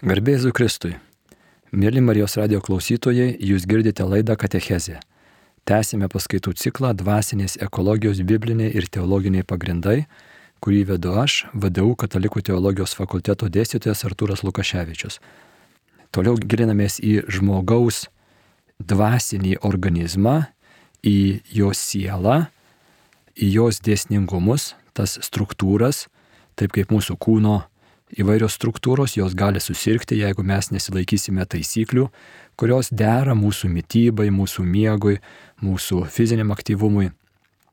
Garbėzu Kristui. Mėly Marijos radio klausytojai, jūs girdite laidą Katechezė. Tęsime paskaitų ciklą Dvasinės ekologijos bibliniai ir teologiniai pagrindai, kurį vedu aš, VDU Katalikų teologijos fakulteto dėstytojas Artūras Lukaševičius. Toliau gilinamės į žmogaus dvasinį organizmą, į jo sielą, į jos dėsningumus, tas struktūras, taip kaip mūsų kūno įvairios struktūros, jos gali susirgti, jeigu mes nesilaikysime taisyklių, kurios dera mūsų mytybai, mūsų miegui, mūsų fiziniam aktyvumui.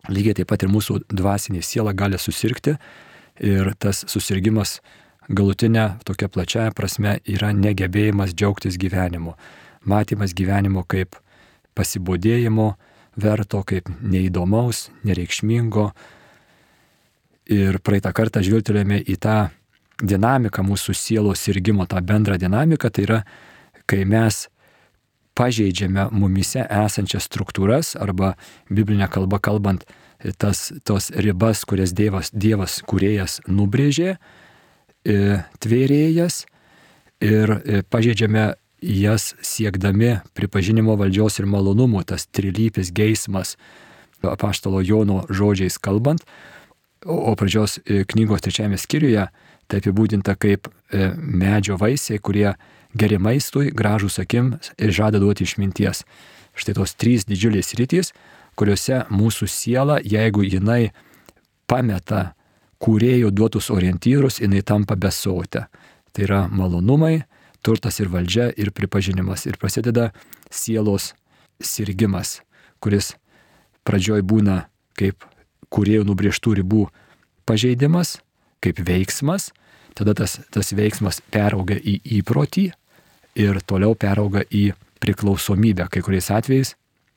Lygiai taip pat ir mūsų dvasinė siela gali susirgti ir tas susirgymas galutinė tokia plačiaja prasme yra negebėjimas džiaugtis gyvenimu, matymas gyvenimo kaip pasibodėjimo verto, kaip neįdomaus, nereikšmingo. Ir praeitą kartą žvilgtelėme į tą dinamiką mūsų sielos sirgimo, tą bendrą dinamiką, tai yra, kai mes pažeidžiame mumise esančias struktūras arba biblinė kalba kalbant tas, tos ribas, kurias Dievas, Dievas kuriejas nubrėžė, e, tvėrėjas ir e, pažeidžiame jas siekdami pripažinimo valdžios ir malonumų, tas trilypis geismas, apaštalo Jono žodžiais kalbant, o pradžios e, knygos trečiame skyriuje tai apibūdinta kaip e, medžio vaisiai, kurie geri maistui, gražus akim ir žada duoti išminties. Štai tos trys didžiulės rytys, kuriuose mūsų siela, jeigu jinai pameta kūrėjų duotus orientyrus, jinai tampa besotė. Tai yra malonumai, turtas ir valdžia ir pripažinimas. Ir prasideda sielos sirgimas, kuris pradžioj būna kaip kūrėjų nubrieštų ribų pažeidimas, kaip veiksmas, tada tas, tas veiksmas perauga į įprotį ir toliau perauga į priklausomybę. Kai kuriais atvejais,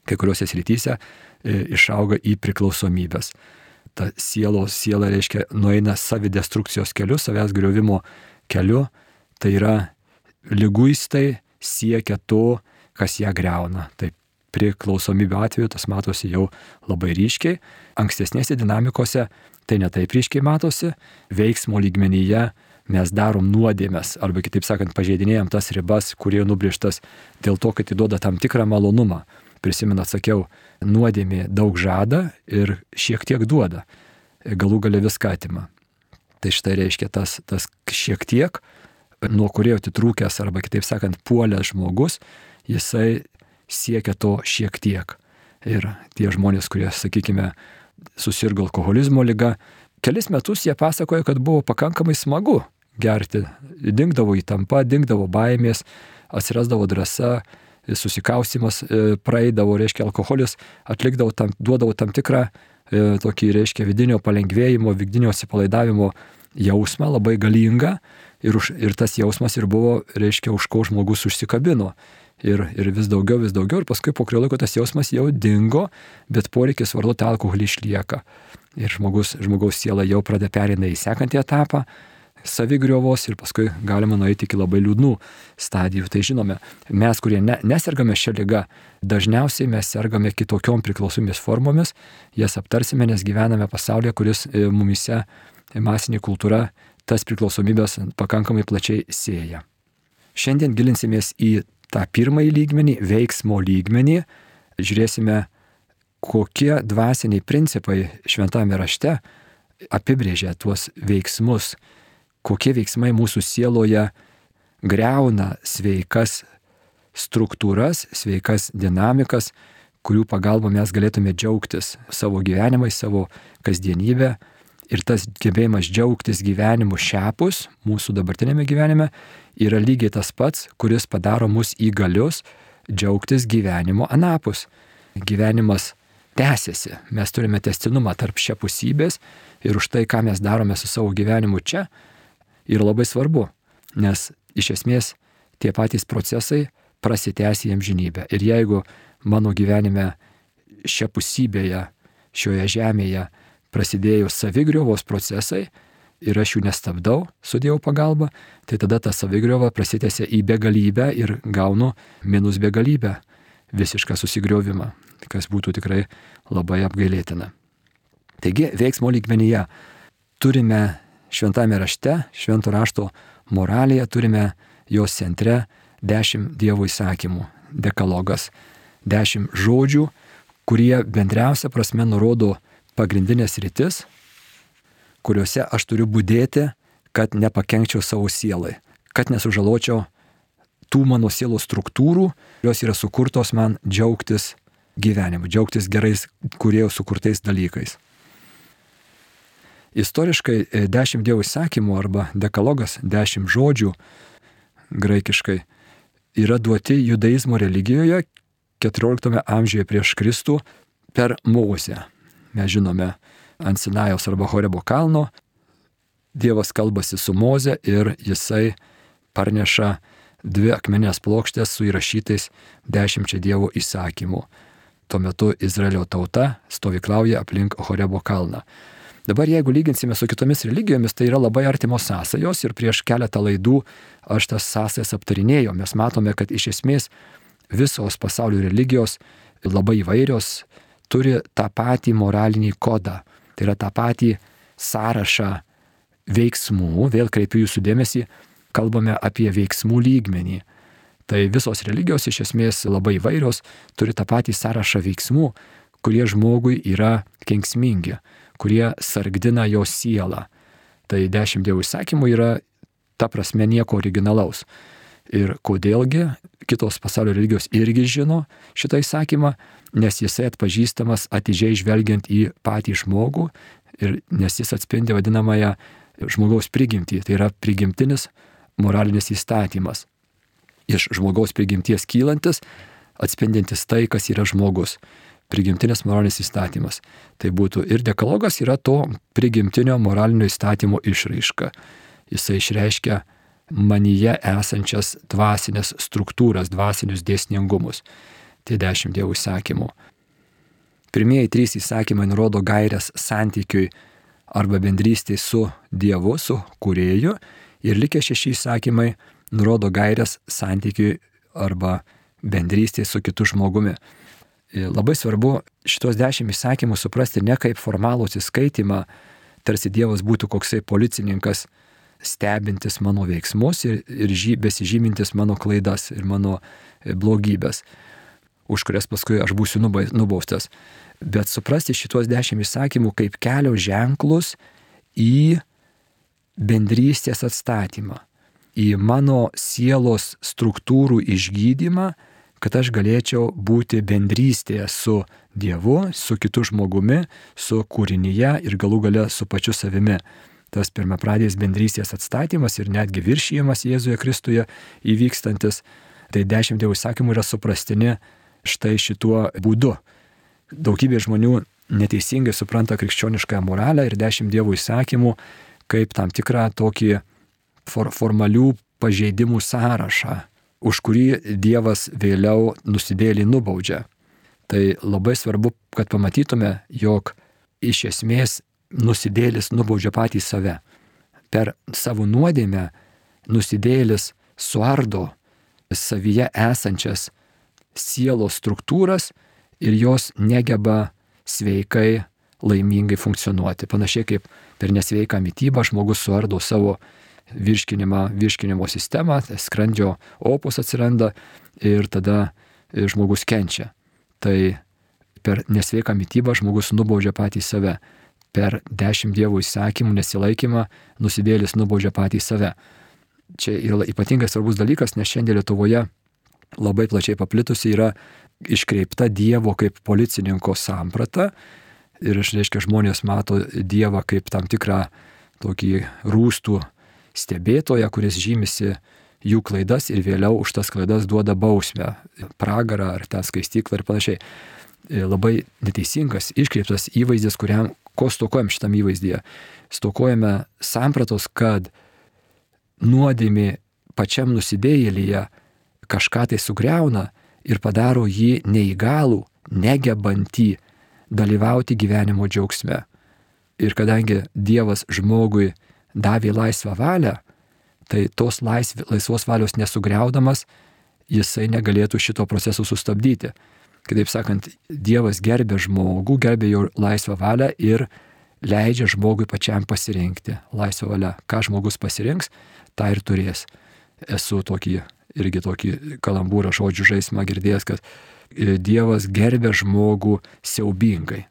kai kuriuose srityse e, išauga į priklausomybės. Ta sielos siela reiškia nueina savidestrukcijos keliu, savęs griovimo keliu, tai yra lyguistai siekia to, kas ją greuna. Taip priklausomybė atveju tas matosi jau labai ryškiai. Ankstesnėse dinamikose tai netaip ryškiai matosi, veiksmo lygmenyje mes darom nuodėmės, arba kitaip sakant, pažeidinėjom tas ribas, kurie nubrieštas dėl to, kad įduoda tam tikrą malonumą. Prisimenu, atsakiau, nuodėmė daug žada ir šiek tiek duoda, galų gale viską atima. Tai štai reiškia tas, tas šiek tiek, nuo kurio atitrūkęs, arba kitaip sakant, puolęs žmogus, jisai siekia to šiek tiek. Ir tie žmonės, kurie, sakykime, susirgo alkoholizmo lyga. Kelis metus jie pasakojo, kad buvo pakankamai smagu gerti. Dingdavo įtampa, dingdavo baimės, atsirasdavo drąsa, susikausimas e, praeidavo, reiškia, alkoholis atlikdavo tam, duodavo tam tikrą e, tokį, reiškia, vidinio palengvėjimo, vidinio atsipalaidavimo jausmą, labai galingą. Ir, už, ir tas jausmas ir buvo, reiškia, už ko žmogus užsikabino ir, ir vis daugiau, vis daugiau, ir paskui po kurio laiko tas jausmas jau dingo, bet poreikis vartoti alkoholį išlieka. Ir žmogus, žmogaus siela jau pradeda perina į sekantį etapą savigriovos ir paskui galima nueiti iki labai liūdnų stadijų. Tai žinome, mes, kurie ne, nesergame šią lygą, dažniausiai mes sergame kitokiom priklausomybės formomis, jas aptarsime, nes gyvename pasaulyje, kuris e, mumise masinė kultūra tas priklausomybės pakankamai plačiai sėja. Šiandien gilinsimės į tą pirmąjį lygmenį, veiksmo lygmenį, žiūrėsime, kokie dvasiniai principai šventame rašte apibrėžia tuos veiksmus, kokie veiksmai mūsų sieloje greuna sveikas struktūras, sveikas dinamikas, kurių pagalba mes galėtume džiaugtis savo gyvenimais, savo kasdienybę. Ir tas gebėjimas džiaugtis gyvenimu šiapus, mūsų dabartinėme gyvenime, yra lygiai tas pats, kuris padaro mus įgalius džiaugtis gyvenimo anapus. Gyvenimas tęsiasi, mes turime testinumą tarp šiapusybės ir už tai, ką mes darome su savo gyvenimu čia, yra labai svarbu, nes iš esmės tie patys procesai prasitęs į amžinybę. Ir jeigu mano gyvenime šiapusybėje, šioje žemėje prasidėjo savigriovos procesai, ir aš jų nestabdau su Dievo pagalba, tai tada ta savigriova prasitęsia į begalybę ir gaunu minus begalybę, visišką susigriovimą, kas būtų tikrai labai apgailėtina. Taigi veiksmo lygmenyje turime šventame rašte, švento rašto moralėje, turime jos centre dešimt Dievo įsakymų, dekalogas, dešimt žodžių, kurie bendriausia prasme nurodo pagrindinės rytis, kuriuose aš turiu būdėti, kad nepakenkčiau savo sielai, kad nesužaločiau tų mano sielos struktūrų, kurios yra sukurtos man džiaugtis gyvenimu, džiaugtis gerais kuriejų sukurtais dalykais. Istoriškai e, dešimt dievų įsakymų arba dekalogas, dešimt žodžių graikiškai yra duoti judaizmo religijoje 14 amžiuje prieš Kristų per Mozę. Mes žinome, ant Sinajaus arba Horebo kalno Dievas kalbasi su Moze ir jisai parneša dvi akmenės plokštės su įrašytais dešimčia Dievo įsakymų. Tuo metu Izraelio tauta stovyklauja aplink Horebo kalną. Dabar jeigu lyginsime su kitomis religijomis, tai yra labai artimos sąsajos ir prieš keletą laidų aš tas sąsajas aptarinėjau. Mes matome, kad iš esmės visos pasaulio religijos labai įvairios turi tą patį moralinį kodą. Tai yra tą patį sąrašą veiksmų, vėl kreipiu jūsų dėmesį, kalbame apie veiksmų lygmenį. Tai visos religijos iš esmės labai įvairios turi tą patį sąrašą veiksmų, kurie žmogui yra kenksmingi, kurie sargdina jo sielą. Tai dešimt dievų įsakymų yra ta prasme nieko originalaus. Ir kodėlgi kitos pasaulio religijos irgi žino šitą įsakymą, nes jisai atpažįstamas atidžiai žvelgiant į patį žmogų ir nes jis atspindi vadinamąją žmogaus prigimtį, tai yra prigimtinis moralinis įstatymas. Iš žmogaus prigimties kylantis, atspindintis tai, kas yra žmogus. Prigimtinis moralinis įstatymas. Tai būtų ir dekalogas yra to prigimtinio moralinio įstatymo išraiška. Jisai išreiškia manyje esančias dvasinės struktūras, dvasinius dėsningumus. Tai dešimt dievų įsakymų. Pirmieji trys įsakymai nurodo gairias santykiui arba bendrystė su Dievu, su kurėju ir likę šeši įsakymai nurodo gairias santykiui arba bendrystė su kitu žmogumi. Labai svarbu šitos dešimt įsakymų suprasti ne kaip formalų atsiskaitimą, tarsi Dievas būtų koksai policininkas, stebintis mano veiksmus ir, ir žy, besižymintis mano klaidas ir mano e, blogybės, už kurias paskui aš būsiu nubaustas bet suprasti šitos dešimt įsakymų kaip kelio ženklus į bendrystės atstatymą, į mano sielos struktūrų išgydymą, kad aš galėčiau būti bendrystėje su Dievu, su kitu žmogumi, su kūrinyje ir galų gale su pačiu savimi. Tas pirmapradės bendrystės atstatymas ir netgi viršijimas Jėzuje Kristuje įvykstantis, tai dešimt dievų įsakymų yra suprastini štai šituo būdu daugybė žmonių neteisingai supranta krikščionišką moralę ir dešimt dievų įsakymų kaip tam tikrą tokį for, formalių pažeidimų sąrašą, už kurį Dievas vėliau nusidėlį nubaudžia. Tai labai svarbu, kad pamatytume, jog iš esmės nusidėlis nubaudžia patį save. Per savo nuodėmę nusidėlis suardo savyje esančias sielos struktūras ir jos negeba sveikai, laimingai funkcionuoti. Panašiai kaip per nesveiką mytybą žmogus suardo savo virškinimą, virškinimo sistemą, skrandžio opus atsiranda ir tada žmogus kenčia. Tai per nesveiką mytybą žmogus nubaudžia patį save. Per dešimt dievų įsakymų nesilaikymą nusidėlis nubaudžia patį save. Čia yra ypatingai svarbus dalykas, nes šiandien Lietuvoje labai plačiai paplitusi yra iškreipta Dievo kaip policininko samprata. Ir reiškia, žmonės mato Dievą kaip tam tikrą tokį rūstų stebėtoją, kuris žymisi jų klaidas ir vėliau už tas klaidas duoda bausmę, pragarą ar tą skaistyklą ir panašiai. E, labai neteisingas, iškreiptas įvaizdis, kuriam, ko stokojam šitam įvaizdyje. Stokojame sampratos, kad nuodėmi pačiam nusidėjėlyje kažką tai sugriauna ir padaro jį neįgalų, negebantį dalyvauti gyvenimo džiaugsme. Ir kadangi Dievas žmogui davė laisvą valią, tai tos laisv, laisvos valios nesugriaudamas, jisai negalėtų šito proceso sustabdyti. Kitaip sakant, Dievas gerbė žmogų, gerbė jo laisvą valią ir leidžia žmogui pačiam pasirinkti laisvą valią. Ką žmogus pasirinks, tą ir turės. esu tokį, irgi tokį kalambūrą žodžių žaismą girdėjęs, kad e, Dievas gerbė žmogų siaubingai.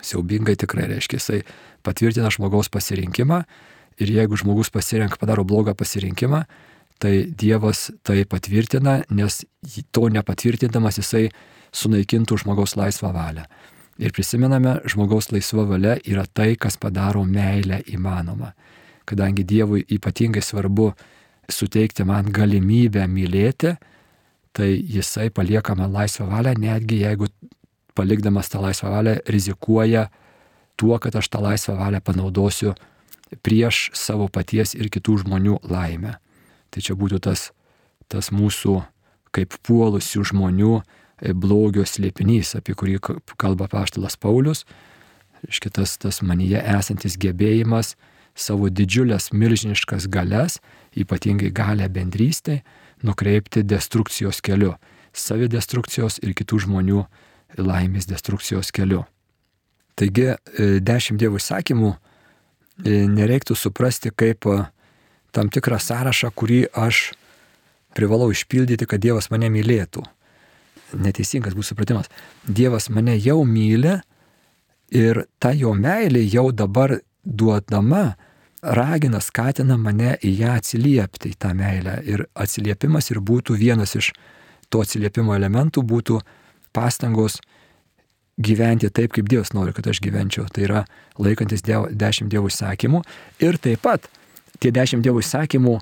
Siaubingai tikrai reiškia, jisai patvirtina žmogaus pasirinkimą ir jeigu žmogus pasirenka, padaro blogą pasirinkimą, tai Dievas tai patvirtina, nes to nepatvirtindamas jisai sunaikintų žmogaus laisvą valią. Ir prisimename, žmogaus laisva valia yra tai, kas padaro meilę įmanomą. Kadangi Dievui ypatingai svarbu suteikti man galimybę mylėti, tai jisai palieka man laisvą valią, netgi jeigu palikdamas tą laisvą valią rizikuoja tuo, kad aš tą laisvą valią panaudosiu prieš savo paties ir kitų žmonių laimę. Tai čia būtų tas, tas mūsų kaip puolusių žmonių blogio slėpinys, apie kurį kalba paštalas Paulius. Iškia tas, tas manyje esantis gebėjimas savo didžiulės milžiniškas galias, ypatingai galę bendrystę, nukreipti destrukcijos keliu. Savidestrukcijos ir kitų žmonių laimės destrukcijos keliu. Taigi e, dešimt dievų įsakymų e, nereiktų suprasti kaip e, tam tikrą sąrašą, kurį aš privalau išpildyti, kad Dievas mane mylėtų neteisingas bus supratimas. Dievas mane jau myli ir ta jo meilė jau dabar duodama ragina, skatina mane į ją atsiliepti, į tą meilę. Ir atsiliepimas ir būtų vienas iš to atsiliepimo elementų būtų pastangos gyventi taip, kaip Dievas nori, kad aš gyvenčiau. Tai yra laikantis dievo, dešimt dievų įsakymų. Ir taip pat tie dešimt dievų įsakymų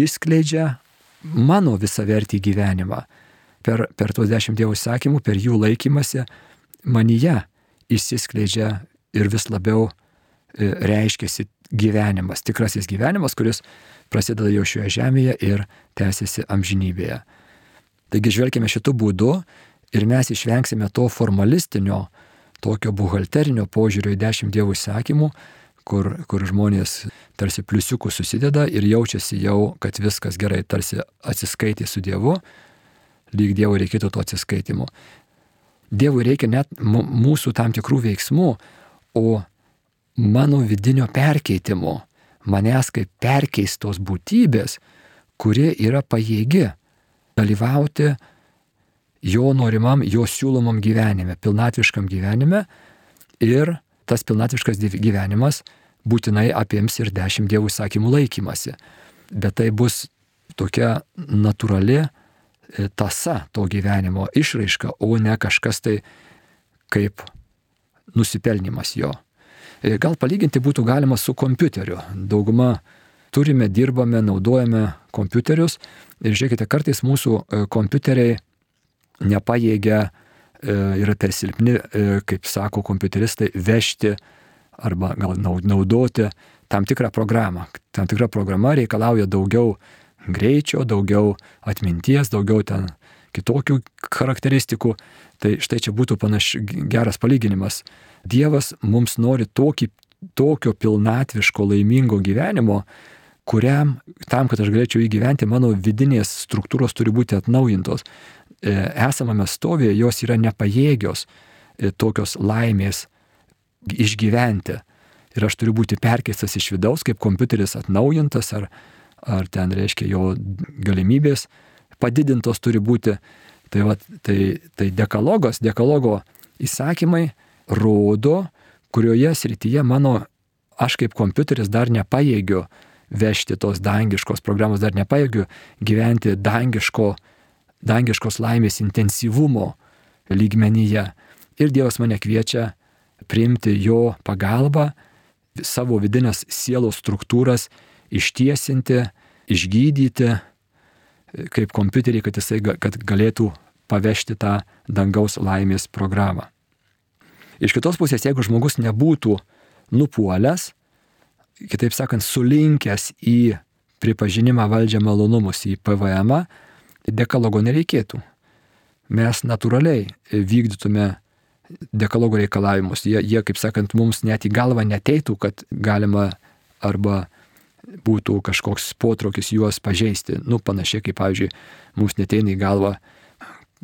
išskleidžia mano visavertį gyvenimą per, per tuos dešimt Dievo įsakymų, per jų laikymasi, manyje išsiskleidžia ir vis labiau e, reiškiasi gyvenimas, tikrasis gyvenimas, kuris prasideda jau šioje žemėje ir tęsiasi amžinybėje. Taigi žvelgime šitų būdų ir mes išvengsime to formalistinio, tokio buhalterinio požiūrio į dešimt dievų įsakymų, kur, kur žmonės tarsi pliusiukų susideda ir jaučiasi jau, kad viskas gerai, tarsi atsiskaitė su Dievu, lyg Dievui reikėtų to atsiskaitimo. Dievui reikia net mūsų tam tikrų veiksmų, o mano vidinio perkeitimo, manęs kaip perkeistos būtybės, kuri yra pajėgi dalyvauti jo norimam, jo siūlomam gyvenime, pilnatviškam gyvenime ir tas pilnatviškas gyvenimas būtinai apims ir dešimt dievų įsakymų laikymasi. Bet tai bus tokia natūrali E, tasa to gyvenimo išraiška, o ne kažkas tai kaip nusipelnimas jo. E, gal palyginti būtų galima su kompiuteriu. Dauguma turime, dirbame, naudojame kompiuterius ir žiūrėkite, kartais mūsų e, kompiuteriai nepajėgia, yra per silpni, kaip sako kompiuteristai, vežti arba gal naudoti tam tikrą programą. Tam tikra programa reikalauja daugiau greičio, daugiau atminties, daugiau ten kitokių charakteristikų. Tai štai čia būtų panaš geras palyginimas. Dievas mums nori tokį, tokio pilnatviško laimingo gyvenimo, kuriam, tam, kad aš galėčiau įgyventi, mano vidinės struktūros turi būti atnaujintos. E, esamame stovėje jos yra nepajėgios e, tokios laimės išgyventi. Ir aš turiu būti perkeistas iš vidaus, kaip kompiuteris atnaujintas ar, ar ten reiškia jo galimybės padidintos turi būti. Tai, va, tai, tai dekalogos, dekalogo įsakymai rodo, kurioje srityje mano, aš kaip kompiuteris dar nepajėgiu vežti tos dangiškos programos, dar nepajėgiu gyventi dangiško, dangiškos laimės intensyvumo lygmenyje. Ir Dievas mane kviečia priimti jo pagalbą, savo vidinės sielos struktūras ištiesinti, išgydyti, kaip kompiuterį, kad jisai kad galėtų pavežti tą dangaus laimės programą. Iš kitos pusės, jeigu žmogus nebūtų nupuolęs, kitaip sakant, sulinkęs į pripažinimą valdžią malonumus, į PVM, dekalogo nereikėtų. Mes natūraliai vykdytume dekalogo reikalavimus. Jie, jie, kaip sakant, mums net į galvą neteitų, kad galima arba būtų kažkoks potraukis juos pažeisti. Nu, panašiai kaip, pavyzdžiui, mums neteina į galvą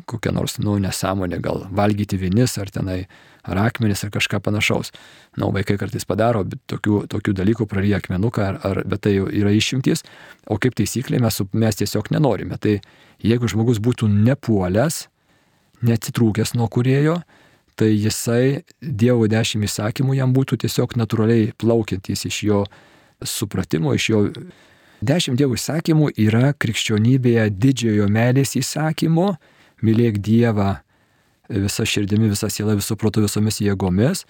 kokią nors, nu, nesąmonę, gal valgyti vinis ar tenai, ar akmenis, ar kažką panašaus. Na, vaikai kartais padaro tokių, tokių dalykų, praryja akmenuką, ar, ar, bet tai yra išimtis, o kaip taisyklė mes, mes tiesiog nenorime. Tai jeigu žmogus būtų nepuolęs, neatsitrūkęs nuo kurėjo, tai jisai Dievo dešimt įsakymų jam būtų tiesiog natūraliai plaukiantys iš jo supratimo, iš jo Dešimt Dievo įsakymų yra krikščionybėje didžiojo meilės įsakymo, mylėk Dievą visą širdimi, visą sielą, visų protų, visomis jėgomis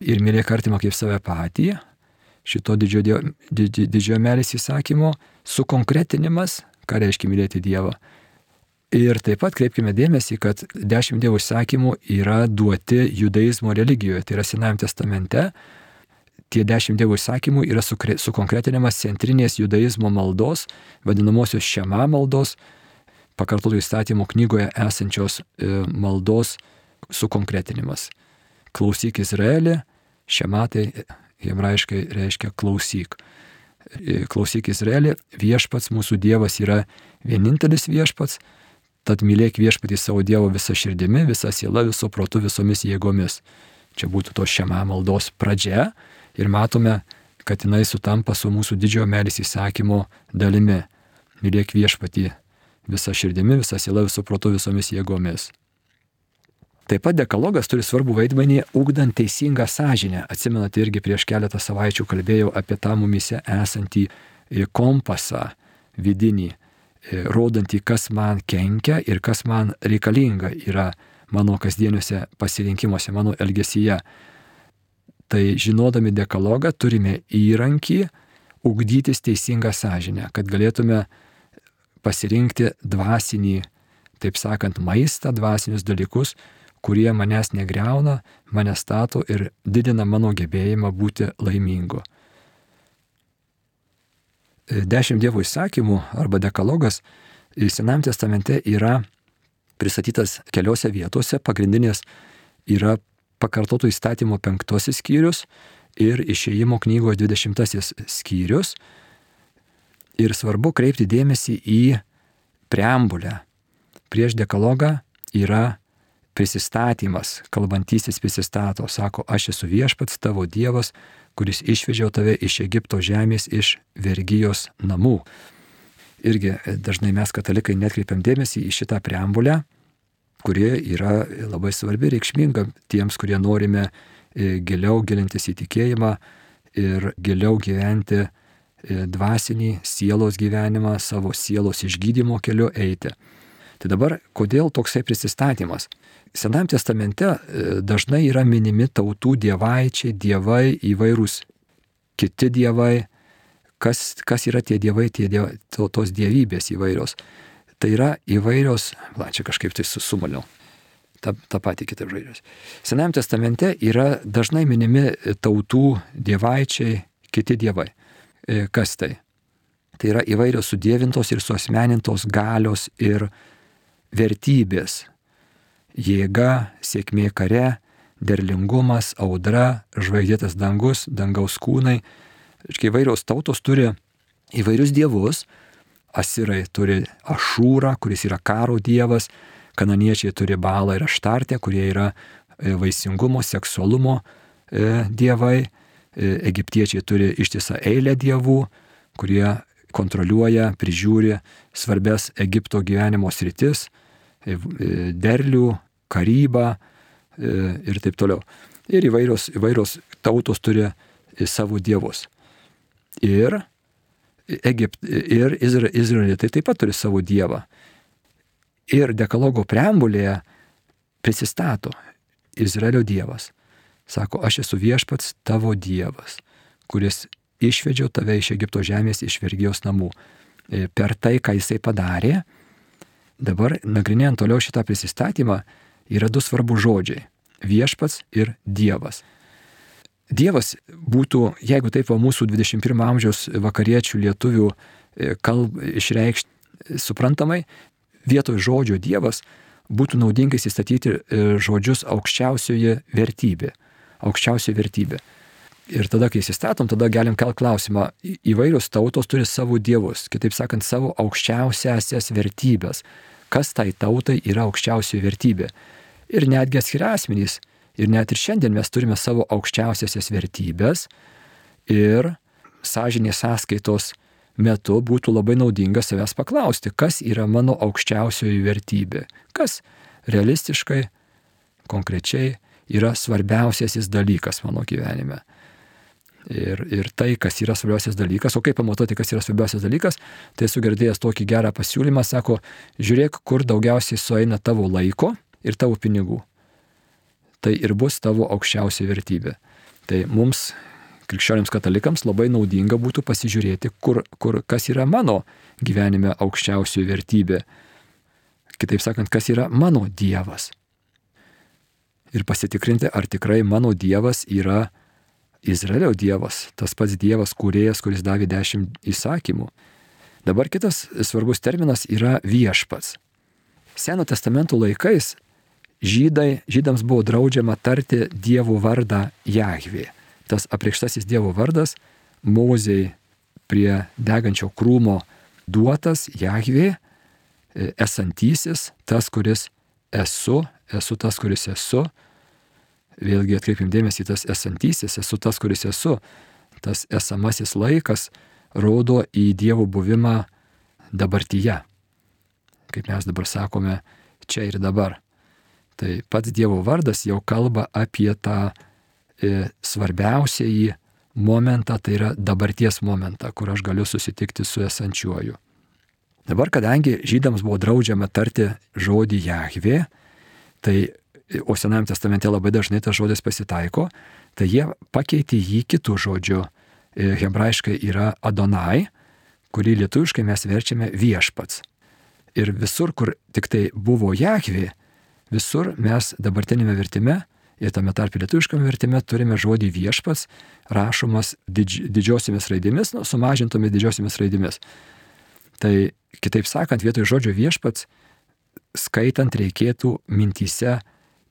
ir mylėk artimą kaip save patį. Šito didžiojo, didžio, didžiojo meilės įsakymo sukonkretinimas, ką reiškia mylėti Dievą. Ir taip pat kreipkime dėmesį, kad dešimt Dievo įsakymų yra duoti judaizmo religijoje, tai yra Senajame testamente, tie dešimt Dievo įsakymų yra sukonkretinimas centrinės judaizmo maldos, vadinamosios šema maldos, pakartotų įstatymų knygoje esančios e, maldos sukonkretinimas. Klausyk Izraelį, šematai hebrajiškai reiškia klausyk. E, klausyk Izraelį, viešpats mūsų Dievas yra vienintelis viešpats, tad mylėk viešpatį savo Dievo visą širdimi, visą sielą, visų protų, visomis jėgomis. Čia būtų to šema maldos pradžia, ir matome, kad jinai sutampa su mūsų didžiojo meilės įsakymo dalimi. Mylėk viešpatį visą širdimi, visą sielą, visų protų, visomis jėgomis. Taip pat dekalogas turi svarbų vaidmenį ugdant teisingą sąžinę. Atsimenate, irgi prieš keletą savaičių kalbėjau apie tą mumise esantį e, kompasą vidinį, e, rodantį, kas man kenkia ir kas man reikalinga yra mano kasdieniuose pasirinkimuose, mano elgesyje. Tai žinodami dekalogą turime įrankį ugdytis teisingą sąžinę, kad galėtume pasirinkti dvasinį, taip sakant, maistą, dvasinius dalykus, kurie manęs negreuna, mane stato ir didina mano gebėjimą būti laimingu. Dešimt dievų įsakymų arba dekalogas Senam testamente yra pristatytas keliose vietose. Pagrindinės yra pakartotų įstatymo penktasis skyrius ir išėjimo knygos dvidešimtasis skyrius. Ir svarbu kreipti dėmesį į preambulę. Prieš dekalogą yra prisistatymas, kalbantysis prisistato, sako, aš esu viešpats tavo Dievas, kuris išvežiau tave iš Egipto žemės, iš vergyjos namų. Irgi dažnai mes katalikai netkreipiam dėmesį į šitą preambulę, kuri yra labai svarbi, reikšminga tiems, kurie norime e, giliau gilintis į tikėjimą ir giliau gyventi e, dvasinį sielos gyvenimą, savo sielos išgydymo keliu eiti. Tai dabar, kodėl toksai prisistatymas? Senam testamente e, dažnai yra minimi tautų dievaičiai, dievai, įvairūs kiti dievai. Kas, kas yra tie dievai, tie dievai, tos dievybės įvairios. Tai yra įvairios, na čia kažkaip tai susumaliau, tą, tą patį kitą žodžius. Senajame testamente yra dažnai minimi tautų dievaičiai, kiti dievai. E, kas tai? Tai yra įvairios sudėvintos ir suosmenintos galios ir vertybės. Jėga, sėkmė kare, derlingumas, audra, žvaigždėtas dangus, dangaus kūnai. Iškai įvairios tautos turi įvairius dievus, Asirai turi Ašūrą, kuris yra karo dievas, kananiečiai turi Balą ir Aštartę, kurie yra e, vaisingumo, seksualumo e, dievai, egiptiečiai turi ištisą eilę dievų, kurie kontroliuoja, prižiūri svarbes Egipto gyvenimo sritis, derlių, karybą ir taip toliau. Ir įvairios, įvairios tautos turi savo dievus. Ir Egipt ir Izra, Izraelitai taip pat turi savo dievą. Ir dekalogo preambulėje prisistato Izraelio dievas. Sako, aš esu viešpats tavo dievas, kuris išvedžiau tave iš Egipto žemės, iš vergijos namų. E, per tai, ką jisai padarė, dabar nagrinėjant toliau šitą prisistatymą, yra du svarbus žodžiai - viešpats ir dievas. Dievas būtų, jeigu taip va mūsų 21 amžiaus vakariečių lietuvių e, kalb išreikšti suprantamai, vietoj žodžio Dievas būtų naudinga įsistatyti e, žodžius aukščiausioje vertybė. Aukščiausioje vertybė. Ir tada, kai įsistatom, tada galim kelt klausimą, įvairios tautos turi savo dievus, kitaip sakant, savo aukščiausiasias vertybės. Kas tai tautai yra aukščiausioji vertybė? Ir netgi atskiri asmenys Ir net ir šiandien mes turime savo aukščiausiasias vertybės ir sąžinės sąskaitos metu būtų labai naudinga savęs paklausti, kas yra mano aukščiausioji vertybė, kas realistiškai, konkrečiai yra svarbiausiasis dalykas mano gyvenime. Ir, ir tai, kas yra svarbiausias dalykas, o kaip pamatuoti, kas yra svarbiausias dalykas, tai sugirdėjęs tokį gerą pasiūlymą, sako, žiūrėk, kur daugiausiai sueina tavo laiko ir tavo pinigų. Tai ir bus tavo aukščiausia vertybė. Tai mums, krikščionims katalikams, labai naudinga būtų pasižiūrėti, kur, kur, kas yra mano gyvenime aukščiausioji vertybė. Kitaip sakant, kas yra mano Dievas. Ir pasitikrinti, ar tikrai mano Dievas yra Izraelio Dievas, tas pats Dievas kūrėjas, kuris davė dešimt įsakymų. Dabar kitas svarbus terminas yra viešpats. Seno testamento laikais žydai, žydams buvo draudžiama tarti Dievo vardą Jahvė. Tas apreikštasis Dievo vardas Mozei prie degančio krūmo duotas Jahvė, e, esantysis, tas, kuris esu, esu tas, kuris esu, vėlgi atkreipim dėmesį į tas esantysis, esu tas, kuris esu, tas esamasis laikas rodo į Dievo buvimą dabartyje. Kaip mes dabar sakome, čia ir dabar. Tai pats Dievo vardas jau kalba apie tą e, svarbiausiąjį momentą, tai yra dabarties momentą, kur aš galiu susitikti su esančiuoju. Dabar, kadangi žydams buvo draudžiama tarti žodį Jahvė, tai o Senajame testamente labai dažnai tas žodis pasitaiko, tai jie pakeitė jį kitų žodžių. E, hebrajiškai yra Adonai, kurį lietuviškai mes verčiame viešpats. Ir visur, kur tik tai buvo Jahvi, visur mes dabartinėme vertime ir tame tarp lietuviškame vertime turime žodį viešpats, rašomas didž, didžiosiomis raidėmis, nu, sumažintomis didžiosiomis raidėmis. Tai kitaip sakant, vietoj žodžio viešpats, skaitant reikėtų mintyse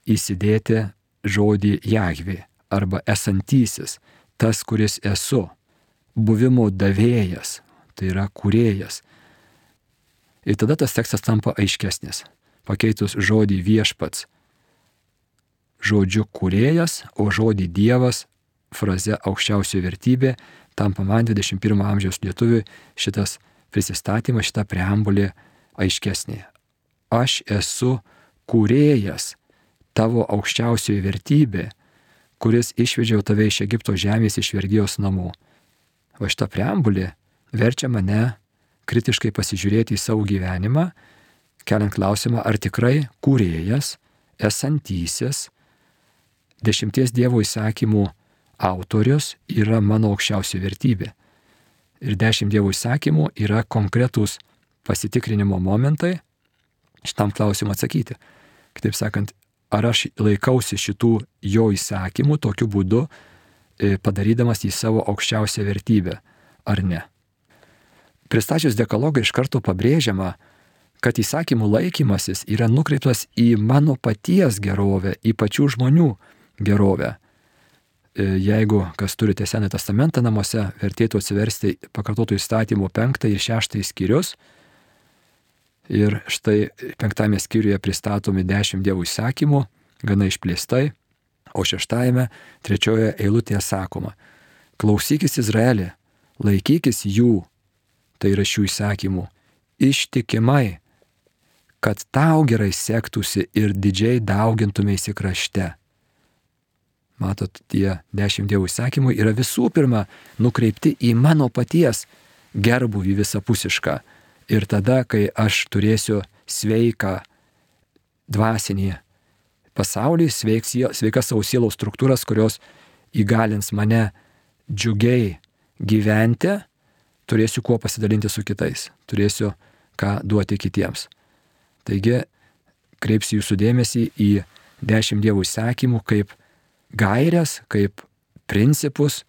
įsidėti žodį Jahvi arba esantysis, tas, kuris esu, buvimo davėjas, tai yra kurėjas. Ir tada tas tekstas tampa aiškesnis. Pakeitus žodį viešpats, žodžiu kurėjas, o žodį dievas, fraze aukščiausioji vertybė, tampa man 21 amžiaus lietuviui šitas prisistatymas, šita preambulė aiškesnė. Aš esu kurėjas, tavo aukščiausioji vertybė, kuris išvedžiau tave iš Egipto žemės iš vergijos namų. O šitą preambulį verčia mane kritiškai pasižiūrėti į savo gyvenimą, keliant klausimą, ar tikrai kūrėjas, esantysis, dešimties Dievo įsakymų autorius yra mano aukščiausia vertybė. Ir dešimt Dievo įsakymų yra konkretūs pasitikrinimo momentai šitam klausimui atsakyti. Kitaip sakant, ar aš laikausi šitų jo įsakymų tokiu būdu, e, padarydamas į savo aukščiausią vertybę, ar ne. Pristačius dekalogą iš karto pabrėžiama, kad įsakymų laikymasis yra nukreiptas į mano paties gerovę, į pačių žmonių gerovę. E, jeigu kas turite Senąjį testamentą namuose, vertėtų atsiversti pakartotų įstatymų penktąjį ir šeštąjį skyrius, Ir štai penktame skyriuje pristatomi dešimt dievų įsakymų, gana išplėstai, o šeštajame, trečioje eilutėje sakoma, klausykis Izraelį, laikykis jų, tai yra šių įsakymų, ištikimai, kad tau gerai sektųsi ir didžiai daugintumėsi krašte. Matot, tie dešimt dievų įsakymų yra visų pirma nukreipti į mano paties gerbuvį visapusišką Ir tada, kai aš turėsiu sveiką dvasinį pasaulį, sveiks, sveikas savo sielos struktūras, kurios įgalins mane džiugiai gyventi, turėsiu kuo pasidalinti su kitais, turėsiu ką duoti kitiems. Taigi, kreipsiu jūsų dėmesį į dešimt dievų įsakymų kaip gairias, kaip principus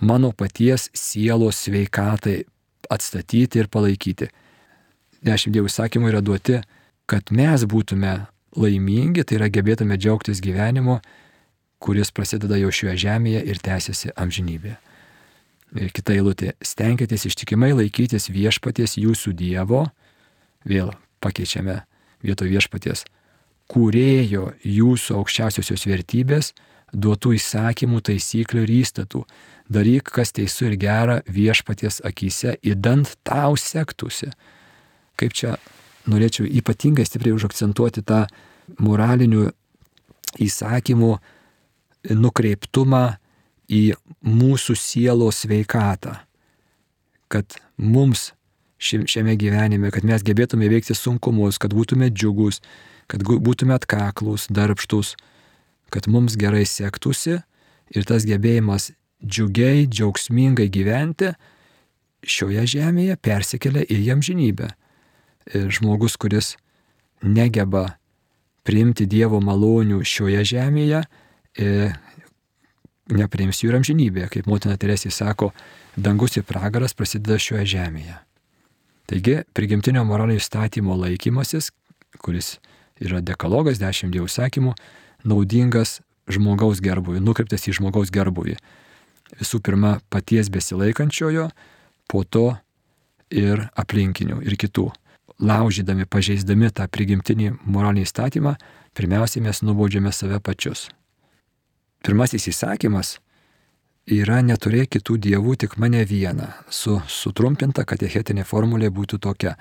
mano paties sielos sveikatai atstatyti ir palaikyti. Dešimt dievų įsakymų yra duoti, kad mes būtume laimingi, tai yra gebėtume džiaugtis gyvenimu, kuris prasideda jau šioje žemėje ir tęsiasi amžinybėje. Ir kita eilutė - stenkitės ištikimai laikytis viešpaties jūsų Dievo, vėl pakeičiame vietoj viešpaties kurėjo jūsų aukščiausiosios vertybės, duotų įsakymų, taisyklių ir įstatų. Daryk, kas teisų ir gera viešpaties akise, įdant tau sektųsi. Kaip čia norėčiau ypatingai stipriai užakcentuoti tą moralinių įsakymų nukreiptumą į mūsų sielos sveikatą. Kad mums šiame gyvenime, kad mes gebėtume veikti sunkumus, kad būtume džiugus, kad būtume atkaklus, darbštus, kad mums gerai sektųsi ir tas gebėjimas džiugiai, džiaugsmingai gyventi šioje žemėje persikelia į amžinybę. Ir žmogus, kuris negeba priimti Dievo malonių šioje žemėje, e, nepriims jų ir amžinybėje. Kaip motina Teresė sako, dangus ir pragaras prasideda šioje žemėje. Taigi, prigimtinio moralinio įstatymo laikymasis, kuris yra dekalogas, dešimt dievų sakymų, naudingas žmogaus gerbui, nukreiptas į žmogaus gerbui. Visų pirma, paties besilaikančiojo, po to ir aplinkinių, ir kitų laužydami, pažeisdami tą prigimtinį moralinį įstatymą, pirmiausiai mes nubaudžiame save pačius. Pirmasis įsakymas yra neturėk kitų dievų, tik mane vieną. Su sutrumpinta katechetinė formulė būtų tokia.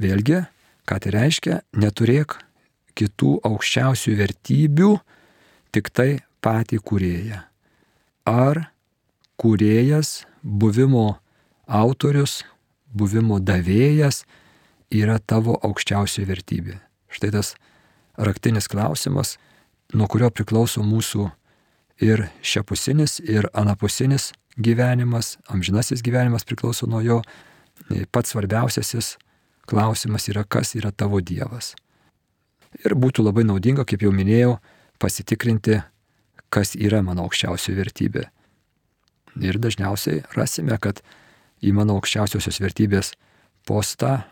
Vėlgi, ką tai reiškia, neturėk kitų aukščiausių vertybių, tik tai patį kūrėją. Ar kūrėjas, buvimo autorius, buvimo davėjas, yra tavo aukščiausia vertybė? Štai tas raktinis klausimas, nuo kurio priklauso mūsų ir šiapusinis, ir anapusinis gyvenimas, amžinasis gyvenimas priklauso nuo jo. Pats svarbiausiasis klausimas yra, kas yra tavo Dievas. Ir būtų labai naudinga, kaip jau minėjau, pasitikrinti, kas yra mano aukščiausia vertybė. Ir dažniausiai rasime, kad į mano aukščiausiosios vertybės postą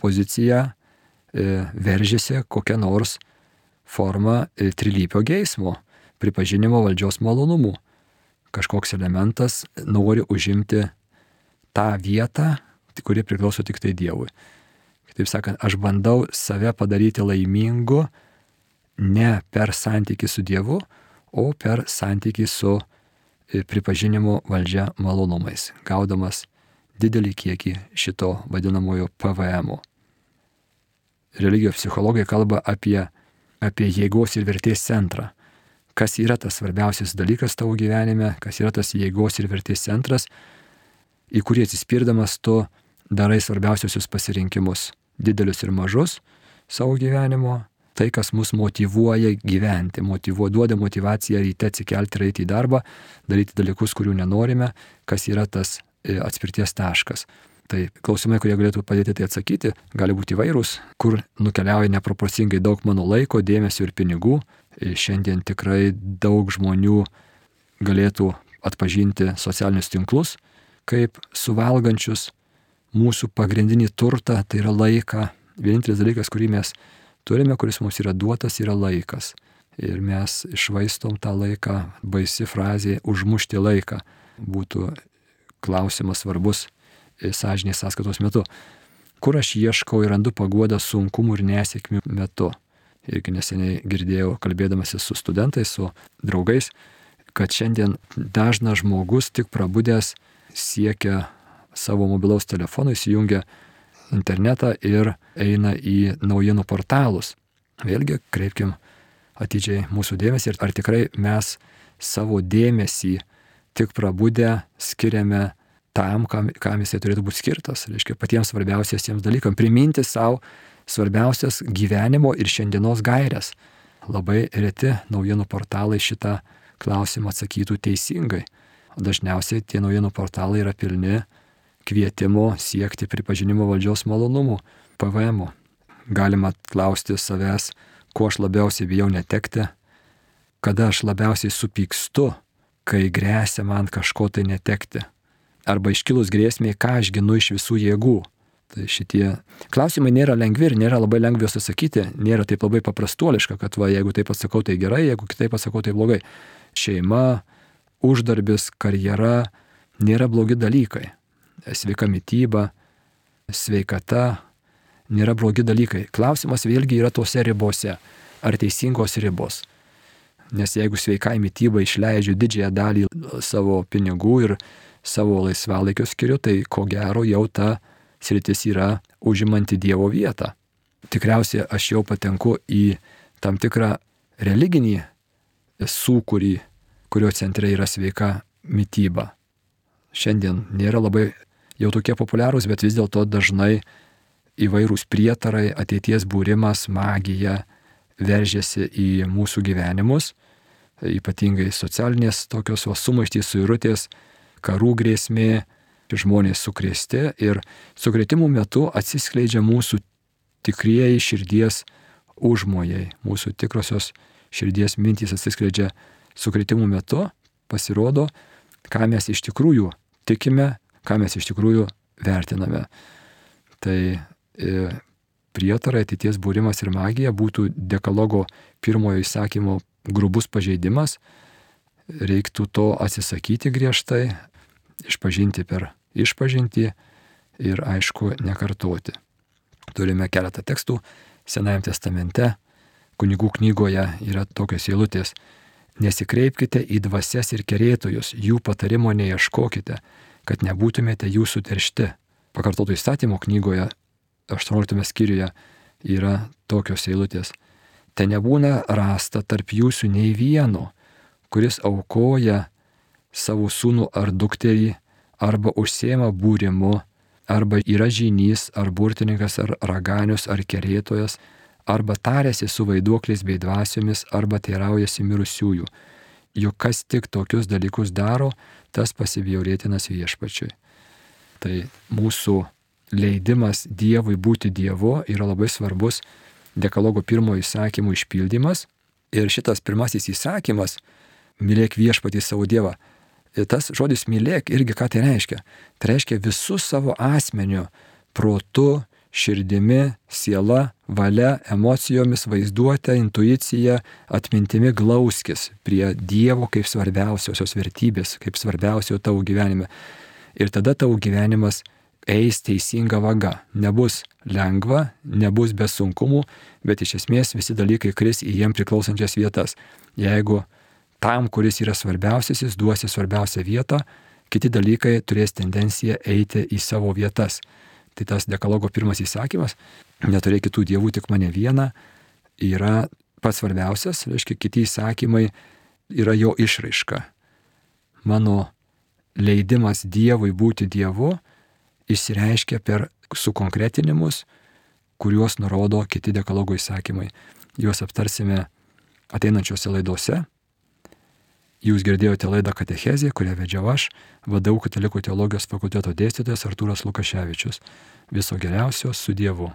poziciją e, veržėsi kokia nors forma e, trilypio geismo, pripažinimo valdžios malonumų. Kažkoks elementas nori užimti tą vietą, kuri priklauso tik tai Dievui. Kitaip sakant, aš bandau save padaryti laimingu ne per santyki su Dievu, o per santyki su e, pripažinimo valdžia malonumais, gaudamas didelį kiekį šito vadinamojo PVM. -o religijos psichologai kalba apie, apie jėgos ir vertės centrą. Kas yra tas svarbiausias dalykas tavo gyvenime, kas yra tas jėgos ir vertės centras, į kurį atsispirdamas tu darai svarbiausiosius pasirinkimus, didelius ir mažus savo gyvenimo, tai, kas mus motivuoja gyventi, motivuoja, duoda motivaciją ryte atsikelti ir eiti į darbą, daryti dalykus, kurių nenorime, kas yra tas e, atspirties taškas. Tai klausimai, kurie galėtų padėti tai atsakyti, gali būti įvairūs, kur nukeliauja neproporcingai daug mano laiko, dėmesio ir pinigų. Šiandien tikrai daug žmonių galėtų atpažinti socialinius tinklus kaip suvalgančius mūsų pagrindinį turtą, tai yra laiką. Vienintelis dalykas, kurį mes turime, kuris mums yra duotas, yra laikas. Ir mes išvaistom tą laiką, baisi frazė, užmušti laiką. Būtų klausimas svarbus sąžinės sąskaitos metu. Kur aš ieškau ir randu paguodą sunkumų ir nesėkmių metu. Irgi neseniai girdėjau, kalbėdamasis su studentais, su draugais, kad šiandien dažnas žmogus tik prabudęs siekia savo mobilaus telefono, įsijungia internetą ir eina į naujienų portalus. Vėlgi, kreipkim atidžiai mūsų dėmesį ir ar tikrai mes savo dėmesį tik prabudę skiriame tam, kam, kam jisai turėtų būti skirtas, reiškia patiems svarbiausiasiems dalykams, priminti savo svarbiausias gyvenimo ir šiandienos gairias. Labai reti naujienų portalai šitą klausimą atsakytų teisingai. Dažniausiai tie naujienų portalai yra pilni kvietimo siekti pripažinimo valdžios malonumų, PVM. -ų. Galima klausti savęs, ko aš labiausiai bijau netekti, kada aš labiausiai supykstu, kai grėsia man kažko tai netekti arba iškilus grėsmė, ką aš ginu iš visų jėgų. Tai šitie klausimai nėra lengvi ir nėra labai lengvi juos atsakyti, nėra taip labai paprastuoliška, kad va, jeigu taip atsakau, tai gerai, jeigu kitaip atsakau, tai blogai. Šeima, uždarbis, karjera nėra blogi dalykai. Sveika mytyba, sveikata nėra blogi dalykai. Klausimas vėlgi yra tose ribose. ar teisingos ribos. Nes jeigu sveikai mytybai išleidžiu didžiąją dalį savo pinigų ir savo laisvalaikio skiriu, tai ko gero jau ta sritis yra užimanti Dievo vietą. Tikriausiai aš jau patenku į tam tikrą religinį sūkurį, kurio centre yra sveika mytyba. Šiandien nėra labai jau tokie populiarūs, bet vis dėlto dažnai įvairūs prietarai, ateities būrimas, magija veržiasi į mūsų gyvenimus, ypatingai socialinės tokios sumaištys, suirutės, karų grėsmė, žmonės sukrėsti ir sukrėtimų metu atsiskleidžia mūsų tikrieji širdies užmojai, mūsų tikrosios širdies mintys atsiskleidžia sukrėtimų metu, pasirodo, ką mes iš tikrųjų tikime, ką mes iš tikrųjų vertiname. Tai e, prietarai, ateities būrimas ir magija būtų dekalogo pirmojo įsakymo grubus pažeidimas, reiktų to atsisakyti griežtai, išpažinti per išpažinti ir aišku nekartoti. Turime keletą tekstų Senajame testamente, kunigų knygoje yra tokios eilutės. Nesikreipkite į dvasias ir kerėtojus, jų patarimo neieškokite, kad nebūtumėte jų suteršti. Pakartoto įstatymo knygoje 18 skyriuje yra tokios eilutės. Te nebūna rasta tarp jūsų nei vieno, kuris aukoja savo sūnų ar dukterį, arba užsiema būrimu, arba yra žynys, ar burtininkas, ar raganius, ar kerėtojas, arba tarėsi su vaiduokliais bei dvasiomis, arba teiraujasi mirusiųjų. Juk kas tik tokius dalykus daro, tas pasibjaurėtinas viešpačiui. Tai mūsų leidimas Dievui būti Dievu yra labai svarbus dekalogo pirmojo įsakymo išpildymas. Ir šitas pirmasis įsakymas - mylėk viešpatį savo Dievą. Ir tas žodis mylėk irgi ką tai reiškia? Tai reiškia visu savo asmeniu, protu, širdimi, siela, valia, emocijomis, vaizduotė, intuicija, atmintimi glauskis prie Dievo kaip svarbiausiosios vertybės, kaip svarbiausio tavo gyvenime. Ir tada tavo gyvenimas eis teisinga vaga. Nebus lengva, nebus be sunkumų, bet iš esmės visi dalykai kris į jiem priklausančias vietas. Jeigu tam, kuris yra svarbiausias, jis duosi svarbiausią vietą, kiti dalykai turės tendenciją eiti į savo vietas. Tai tas dekalogo pirmas įsakymas - neturėk kitų dievų, tik mane vieną - yra pats svarbiausias, reiškia, kiti įsakymai yra jo išraiška. Mano leidimas Dievui būti Dievu išsireiškia per sukonkretinimus, kuriuos nurodo kiti dekalogo įsakymai. Juos aptarsime ateinančiose laidose. Jūs girdėjote laidą Katechezė, kurią vedžiau aš, vadovau Katalikų teologijos fakulteto dėstytojas Artūras Lukaševičius. Viso geriausio su Dievu.